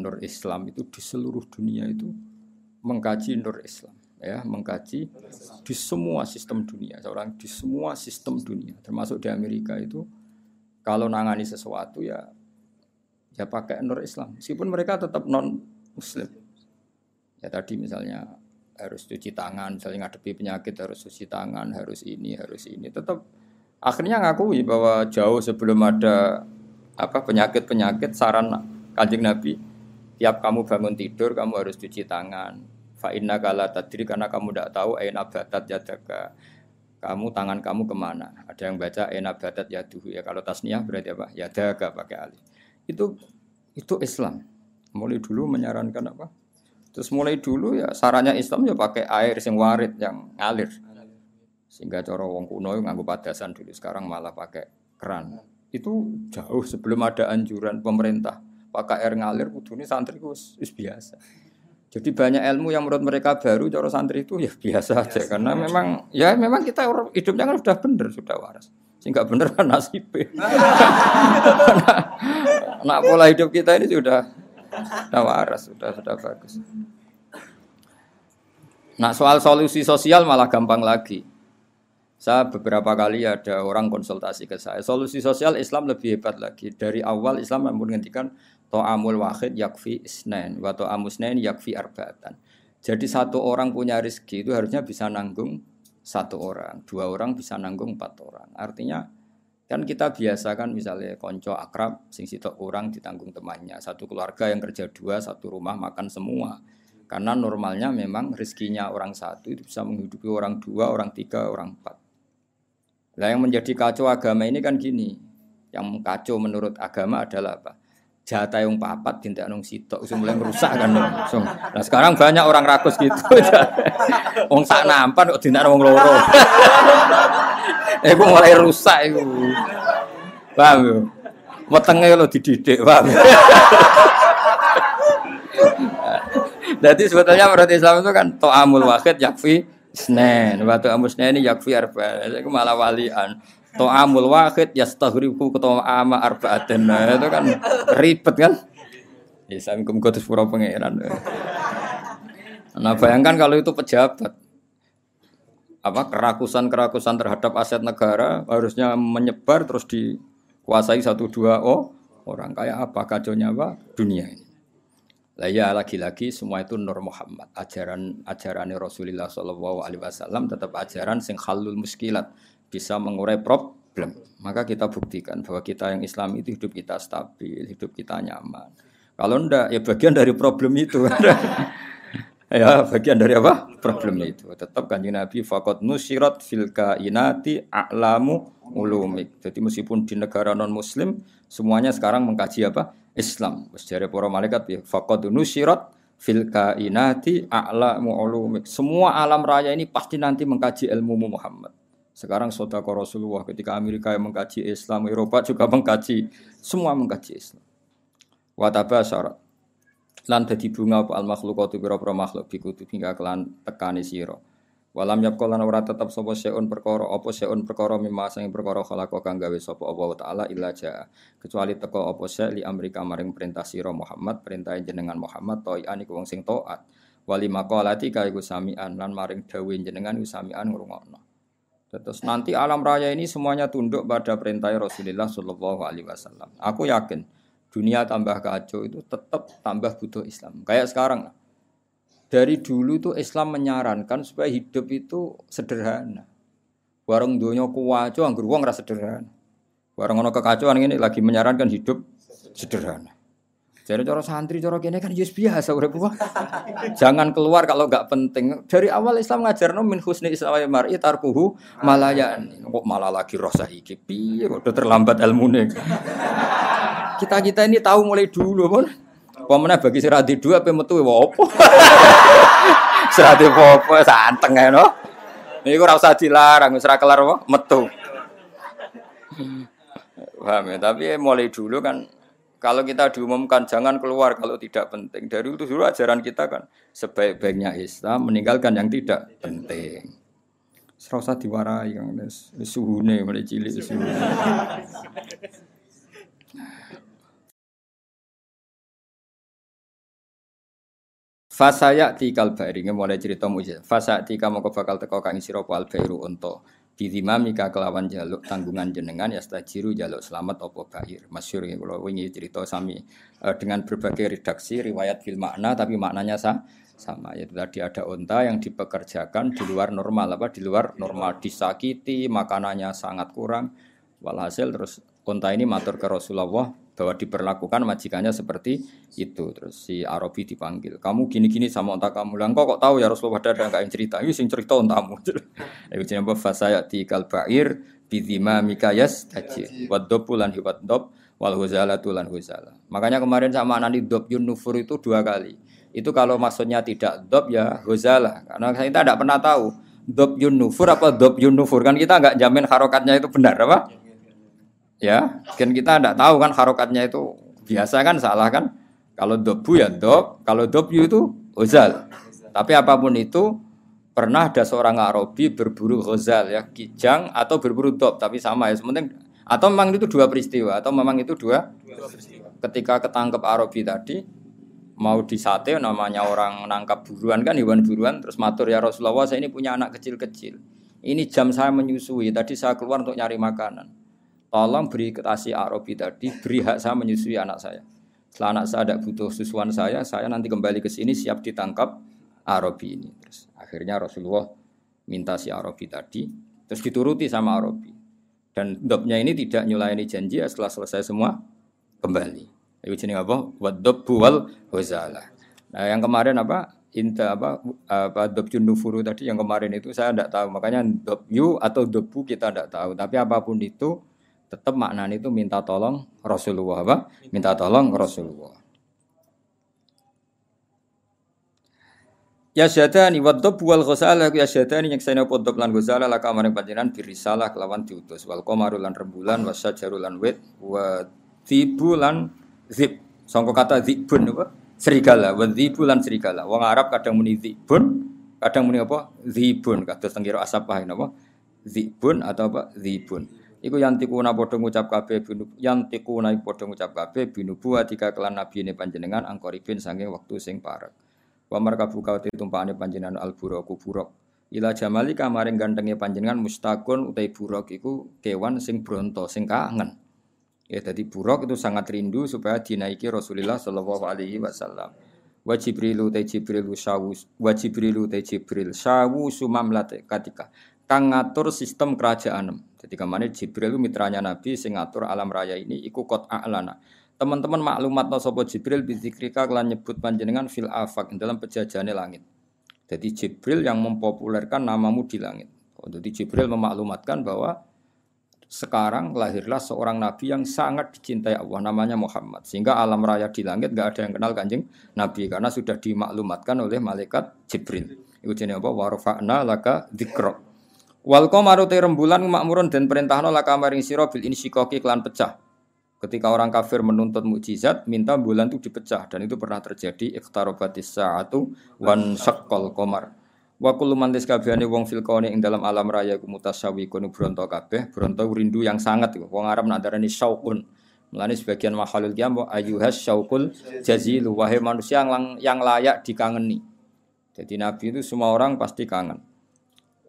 nur Islam itu di seluruh dunia itu mengkaji nur Islam ya mengkaji di semua sistem dunia seorang di semua sistem dunia termasuk di Amerika itu kalau nangani sesuatu ya ya pakai nur Islam meskipun mereka tetap non Muslim ya tadi misalnya harus cuci tangan misalnya ngadepi penyakit harus cuci tangan harus ini harus ini tetap akhirnya ngakui bahwa jauh sebelum ada apa penyakit-penyakit saran kanjeng Nabi tiap kamu bangun tidur kamu harus cuci tangan. Fa inna kala tadri karena kamu tidak tahu ain abatat yadaka. Kamu tangan kamu ke mana? Ada yang baca ain abatat yaduhu. Ya kalau tasniah berarti apa? Yadaka pakai alif. Itu itu Islam. Mulai dulu menyarankan apa? Terus mulai dulu ya sarannya Islam ya pakai air sing warid yang ngalir. Sehingga cara wong kuno nganggo padasan dulu sekarang malah pakai keran. Itu jauh sebelum ada anjuran pemerintah pakai air ngalir ini santri itu biasa. Jadi banyak ilmu yang menurut mereka baru cara santri itu ya biasa aja. Karena memang ya memang kita hidupnya kan sudah benar sudah waras. Sehingga benar kan nasib. Nah, pola hidup kita ini sudah sudah waras sudah sudah bagus. Nah soal solusi sosial malah gampang lagi. Saya beberapa kali ada orang konsultasi ke saya. Solusi sosial Islam lebih hebat lagi. Dari awal Islam menghentikan to'amul wahid yakfi isnen, wa to'amusnen yakfi arba'atan. Jadi satu orang punya rezeki itu harusnya bisa nanggung satu orang, dua orang bisa nanggung empat orang. Artinya kan kita biasa kan misalnya konco akrab sing sitok orang ditanggung temannya satu keluarga yang kerja dua satu rumah makan semua karena normalnya memang rezekinya orang satu itu bisa menghidupi orang dua orang tiga orang empat Nah yang menjadi kacau agama ini kan gini. Yang kacau menurut agama adalah apa? Jatah yang papat dintek nung sitok usung mulai merusak kan langsung. Nah sekarang banyak orang rakus gitu. Wong sak nampan kok dintek wong loro. Eh mulai rusak itu. Paham yo? Wetenge lo dididik, paham? Jadi sebetulnya menurut Islam itu kan to'amul wahid yakfi Senen, waktu amusnya ini yakfi arba, itu malah walian. To amul wahid yastaghriku ketua ama arbaatin. Nah, itu kan ribet kan? Ya sami kum kutus pura pangeran. Nah bayangkan kalau itu pejabat, apa kerakusan-kerakusan terhadap aset negara harusnya menyebar terus dikuasai satu dua oh orang kayak apa kacaunya apa dunia ini. Lah ya lagi-lagi semua itu Nur Muhammad. Ajaran ajaran Rasulullah Shallallahu alaihi wasallam tetap ajaran sing halul muskilat, bisa mengurai problem. Maka kita buktikan bahwa kita yang Islam itu hidup kita stabil, hidup kita nyaman. Kalau ndak ya bagian dari problem itu. ya bagian dari apa? Problem itu. Tetap kanjeng Nabi fakot nusirat fil kainati a'lamu ulumik. Jadi meskipun di negara non muslim semuanya sekarang mengkaji apa? Islam. Jare para malaikat ya faqad nusirat fil kainati a'la mu'ulumik. Semua alam raya ini pasti nanti mengkaji ilmu Muhammad. Sekarang sodako Rasulullah ketika Amerika yang mengkaji Islam, Eropa juga mengkaji, semua mengkaji Islam. Wataba syarat. Lan dadi bunga apa al makhlukatu pira-pira makhluk bikutu hingga kelan tekani sira. Walam yap lan ora tetep sapa seun perkara apa seun perkara mimma sing perkara khalaqa kang gawe sapa Allah taala illa jaa kecuali teko apa se li amrika maring perintah sira Muhammad perintah jenengan Muhammad toian iku wong sing taat wali maqalati ka iku samian lan maring dawuh jenengan iku samian ngrungokno Terus nanti alam raya ini semuanya tunduk pada perintah Rasulullah Shallallahu Alaihi Wasallam. Aku yakin dunia tambah kacau itu tetap tambah butuh Islam. Kayak sekarang dari dulu itu Islam menyarankan supaya hidup itu sederhana. Warung dunia kuwaco anggur wong rasa sederhana. Warung ono kekacauan ini lagi menyarankan hidup sederhana. Jadi cara santri, cara kene kan yes biasa urip Jangan keluar kalau nggak penting. Dari awal Islam ngajar no min husni Islam mar'i tarkuhu malayan. Kok malah lagi rosa iki piye udah terlambat ilmune. Kita-kita ini tahu mulai dulu, pun. Pemene bagi serati dua apa metu wa opo? serati apa santeng ya no. Iku ora usah dilarang wis kelar apa metu. Paham ya? Tapi mulai dulu kan kalau kita diumumkan jangan keluar kalau tidak penting. Dari itu dulu ajaran kita kan sebaik-baiknya Islam meninggalkan yang tidak penting. Serasa diwarai kan suhune mulai cilik suhune. Fasaya tikal bari mulai cerita mujizat. Fasa tika moko bakal teko kang sira al bairu unta. Bidimamika kelawan jaluk tanggungan jenengan ya stajiru jaluk selamat opo bair. Masyur ya kalau wingi cerita sami uh, dengan berbagai redaksi riwayat fil makna tapi maknanya sah, sama. Yaitu tadi ada unta yang dipekerjakan di luar normal apa? Di luar normal. Disakiti makanannya sangat kurang walhasil terus unta ini matur ke Rasulullah bahwa diperlakukan majikannya seperti itu. Terus si Arabi dipanggil, kamu gini-gini sama unta kamu. Lah kok tahu ya Rasulullah ada enggak yang cerita? Ini sing cerita untamu. Iku jenenge fasaya di kalbair bidima mikayas taji. Wadopu lan hiwat dop wal huzala tulan huzala. Makanya kemarin sama anak dop yun nufur itu dua kali. Itu kalau maksudnya tidak dop ya huzala. Karena kita tidak pernah tahu dop yun nufur apa dop yun nufur kan kita nggak jamin harokatnya itu benar apa? Ya, kan kita tidak tahu kan harokatnya itu biasa kan salah kan? Kalau dobu ya dob, kalau dobyu itu ozal. Tapi apa pun itu pernah ada seorang Arabi berburu ghazal ya, kijang atau berburu dob, tapi sama ya. Sementing atau memang itu dua peristiwa atau memang itu dua, ketika ketangkep Arabi tadi mau disate namanya orang nangkap buruan kan hewan buruan terus matur ya Rasulullah saya ini punya anak kecil-kecil ini jam saya menyusui tadi saya keluar untuk nyari makanan tolong beri kasih Arabi tadi, beri hak saya menyusui anak saya. Setelah anak saya ada butuh susuan saya, saya nanti kembali ke sini siap ditangkap Arabi ini. Terus akhirnya Rasulullah minta si Arabi tadi, terus dituruti sama Arabi. Dan dobnya ini tidak nyulayani janji ya, setelah selesai semua kembali. Itu jenis apa? Wadab buwal huzala. Nah yang kemarin apa? Inta apa apa dob tadi yang kemarin itu saya tidak tahu makanya dob yu atau dobu kita tidak tahu tapi apa pun itu tetap maknanya itu minta tolong Rasulullah apa? Minta tolong Rasulullah. Ya syadani wa dhab wal ghusala ya syadani nyekseni apa dhab lan ghusala laka maring panjenengan birisalah kelawan diutus. Wal qamaru lan rembulan wa syajaru lan wit wa lan zib sangka kata zibun apa? Serigala. Wa lan serigala. Wong Arab kadang muni zibun kadang muni apa? Zibun kados tengkira asap pahe zibun atau apa? Zibun Iku yang tikuna padha ngucap kabeh binu yang tikuna padha ngucap kabeh binu buat tiga kelan nabi ini panjenengan angkoribin sange waktu sing parek. Wa markabu kau tumpakane panjenengan al buraku buruk. Ila jamali kamaring gantenge panjenengan mustakun utai buruk iku kewan sing bronto sing kangen. Ya tadi buruk itu sangat rindu supaya dinaiki Rasulullah sallallahu alaihi wasallam. Wa Jibrilu te Jibril sawu wa Jibrilu te Jibril sawu sumamlat katika kang ngatur sistem kerajaan. Jadi ke mana Jibril mitranya Nabi sing ngatur alam raya ini iku kot a'lana. Teman-teman maklumat no sopo Jibril bizikrika kelan nyebut panjenengan fil afak dalam pejajane langit. Jadi Jibril yang mempopulerkan namamu di langit. Oh, jadi Jibril memaklumatkan bahwa sekarang lahirlah seorang nabi yang sangat dicintai Allah namanya Muhammad sehingga alam raya di langit gak ada yang kenal kanjeng nabi karena sudah dimaklumatkan oleh malaikat Jibril. Itu jenis apa? Warfa'na laka dzikra. Wal qamaru rembulan makmurun dan perintahno laka maring sira bil insyikaki klan pecah. Ketika orang kafir menuntut mukjizat, minta bulan itu dipecah dan itu pernah terjadi iqtarabatis saatu wan syaqqal qamar. Wa kullu man wong fil kauni ing dalam alam raya ku mutasyawiqun bronto kabeh, bronto rindu yang sangat wong Arab nak darani syauqun. Mulane sebagian makhluk qiyam ayuhas syauqul jazilu wahai manusia yang, yang layak dikangeni. Jadi Nabi itu semua orang pasti kangen.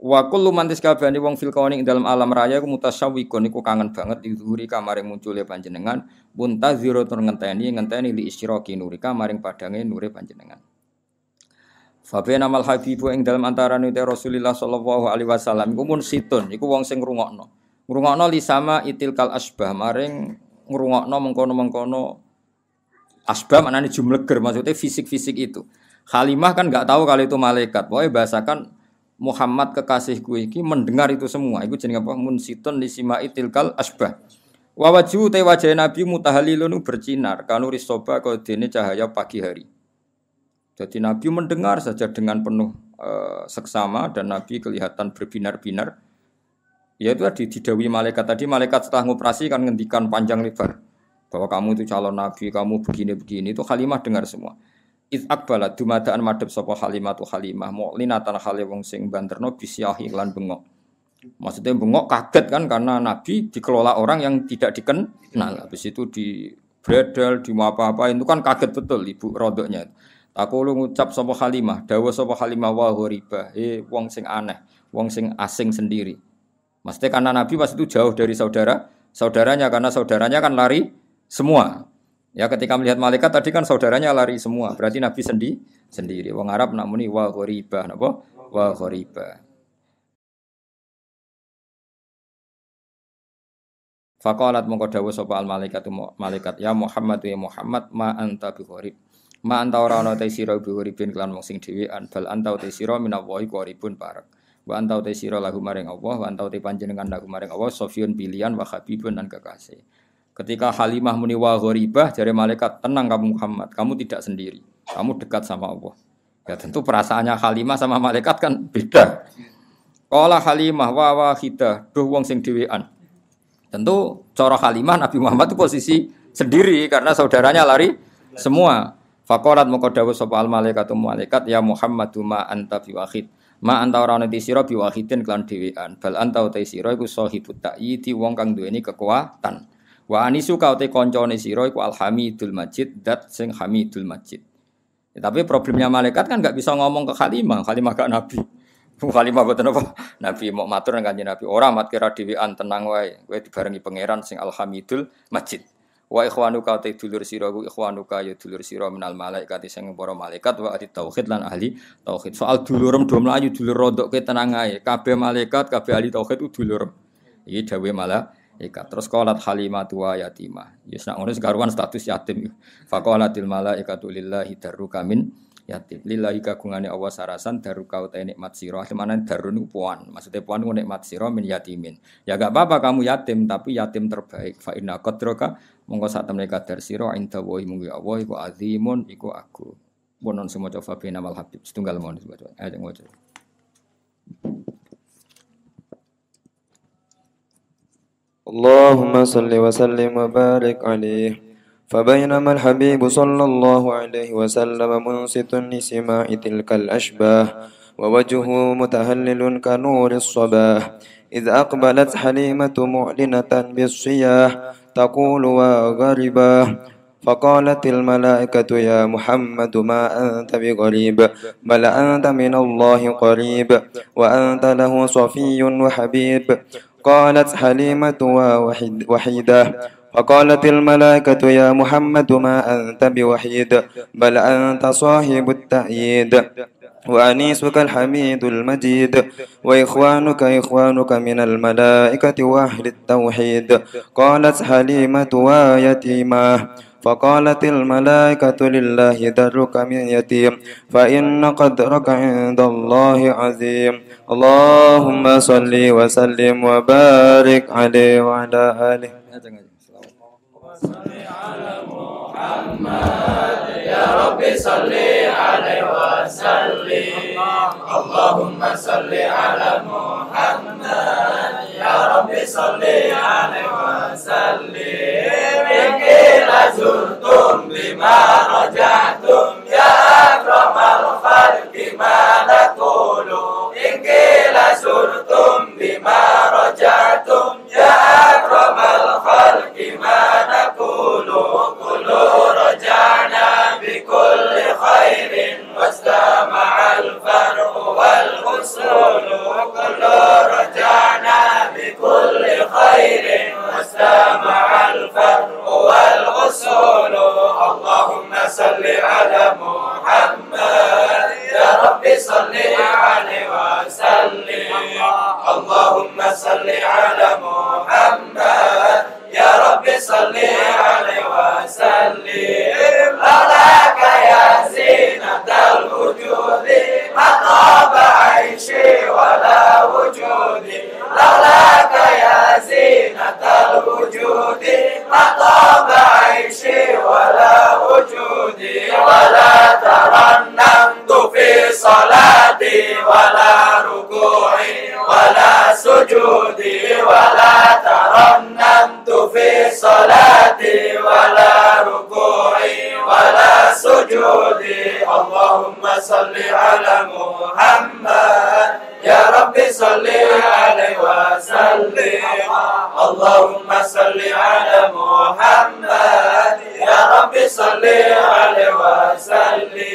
Wa kullu man tiskabani wong fil kauni ing dalam alam raya ku mutasyawwiqun iku kangen banget dihuri kamaring muncule panjenengan muntaziro tur ngenteni ngenteni li isyraqi nurika maring padange nure panjenengan. Fabena mal habibu ing dalam antarané Rasulullah sallallahu alaihi wasallam iku mun situn iku wong sing ngrungokno. Ngrungokno li sama itilkal asbah maring ngrungokno mengkono-mengkono asbah maknane jumleger maksudnya fisik-fisik itu. Halimah kan nggak tahu kalau itu malaikat. Pokoknya bahasakan Muhammad kekasihku iki mendengar itu semua. Iku jenenge apa? Munsitun lisima tilkal asbah. Wa wajhu te wajah Nabi mutahalilun bercinar kanu risoba kau dene cahaya pagi hari. Jadi Nabi mendengar saja dengan penuh uh, seksama dan Nabi kelihatan berbinar-binar. Ya itu tadi didawi malaikat tadi malaikat setelah ngoperasi kan ngendikan panjang lebar bahwa kamu itu calon nabi, kamu begini-begini itu Halimah dengar semua. Iz akbala dumadaan madhep sapa Halimatu Halimah mu'linatan hale wong sing banterno bisyahi lan bengok. Maksudnya bengok kaget kan karena Nabi dikelola orang yang tidak dikenal. Habis itu di bredel, di apa-apa itu kan kaget betul ibu rodoknya. Aku lu ngucap sapa Halimah, dawa sapa Halimah wa ghoriba, eh wong sing aneh, wong sing asing sendiri. Maksudnya karena Nabi pas itu jauh dari saudara, saudaranya karena saudaranya kan lari semua. Ya ketika melihat malaikat tadi kan saudaranya lari semua, berarti Nabi sendi sendiri. Wong Arab nak muni wa ghoriba, napa? Wa ghoriba. Faqalat mongko dawuh sapa al malaikat malaikat ya Muhammad ya Muhammad ma anta bi gharib. Ma anta ora ana te sira bi gharibin kelan wong sing dhewean bal anta te sira minallahi gharibun parek. Wa anta te sira lahu maring Allah wa anta te panjenengan lahu maring Allah sofiyun pilihan wa habibun dan kekasih. Ketika Halimah muni wa gharibah malaikat tenang kamu Muhammad, kamu tidak sendiri. Kamu dekat sama Allah. Ya tentu perasaannya Halimah sama malaikat kan beda. Qala Halimah wa wahidah, duh wong sing dhewean. Tentu cara Halimah Nabi Muhammad itu posisi sendiri karena saudaranya lari semua. Fakorat moko dawuh sapa al malaikat malaikat ya Muhammad ma anta biwahid. Ma anta ora ana sira biwahidin kelan dhewean. Bal anta uta sira iku sahibut ta'yiti wong kang duweni kekuatan. Wa anisu ka uta kancane sira iku alhamidul majid dat sing hamidul majid. Ya, tapi problemnya malaikat kan nggak bisa ngomong ke Halimah, Halimah gak nabi. Halimah boten apa? Nabi mau matur nang kanjeng Nabi, ora mat kira dhewean tenang wae, kowe dibarengi pangeran sing alhamidul majid. Wa ikhwanuka te dulur sira ku ikhwanuka ya dulur sira minal malaikat sing para malaikat wa ahli tauhid lan ahli tauhid. Soal dulurem do mlayu dulur ke tenang ae. Kabeh malaikat, kabeh ahli tauhid dulurem. Iki dawuh malaikat. Terus qalat halimah wa yatimah. Ya sak ngono karuan status yatim. Faqalatil malaikatu lillahi darruka min yatim. Lillahi kagungane Allah sarasan daru kau ta nikmat sira. Mana darun puan. Maksudnya puan ku nikmat min yatimin. Ya gak apa-apa kamu yatim tapi yatim terbaik. Fa inna qadraka monggo sak temne kadar sira inda wa munggu Allah iku azimun iku aku. Bonon semua coba bina mal habib setunggal mohon dibaca. Ayo ngono. اللهم صل وسلم وبارك عليه. فبينما الحبيب صلى الله عليه وسلم منصت لسماع تلك الأشباه ووجهه متهلل كنور الصباح إذ أقبلت حليمة معلنة بالصياح تقول وغربا فقالت الملائكة يا محمد ما أنت بغريب؟ بل أنت من الله قريب وأنت له صفي وحبيب قالت حليمة وحيدة. فقالت الملائكة يا محمد ما أنت بوحيد بل أنت صاحب التأييد. وأنيسك الحميد المجيد. وإخوانك إخوانك من الملائكة وأهل التوحيد. قالت حليمة ويتيمة فقالت الملائكة لله درك من يتيم فإن قدرك عند الله عظيم. اللهم صل وسلم وبارك عليه وعلى آله. محمد يا رب صل عليه وسلم اللهم صل على محمد يا رب صل عليه زرتم بما رجعتم وجودي لولاك يا زينة الوجود ما طاب عيشي ولا وجودي ولا ترنمت في صلاتي ولا ركوعي ولا سجودي ولا ترنمت في صلاتي ولا صل على محمد. يا رب صل عليه وسلم. اللهم صل على محمد. يا رب صل عليه وسلم.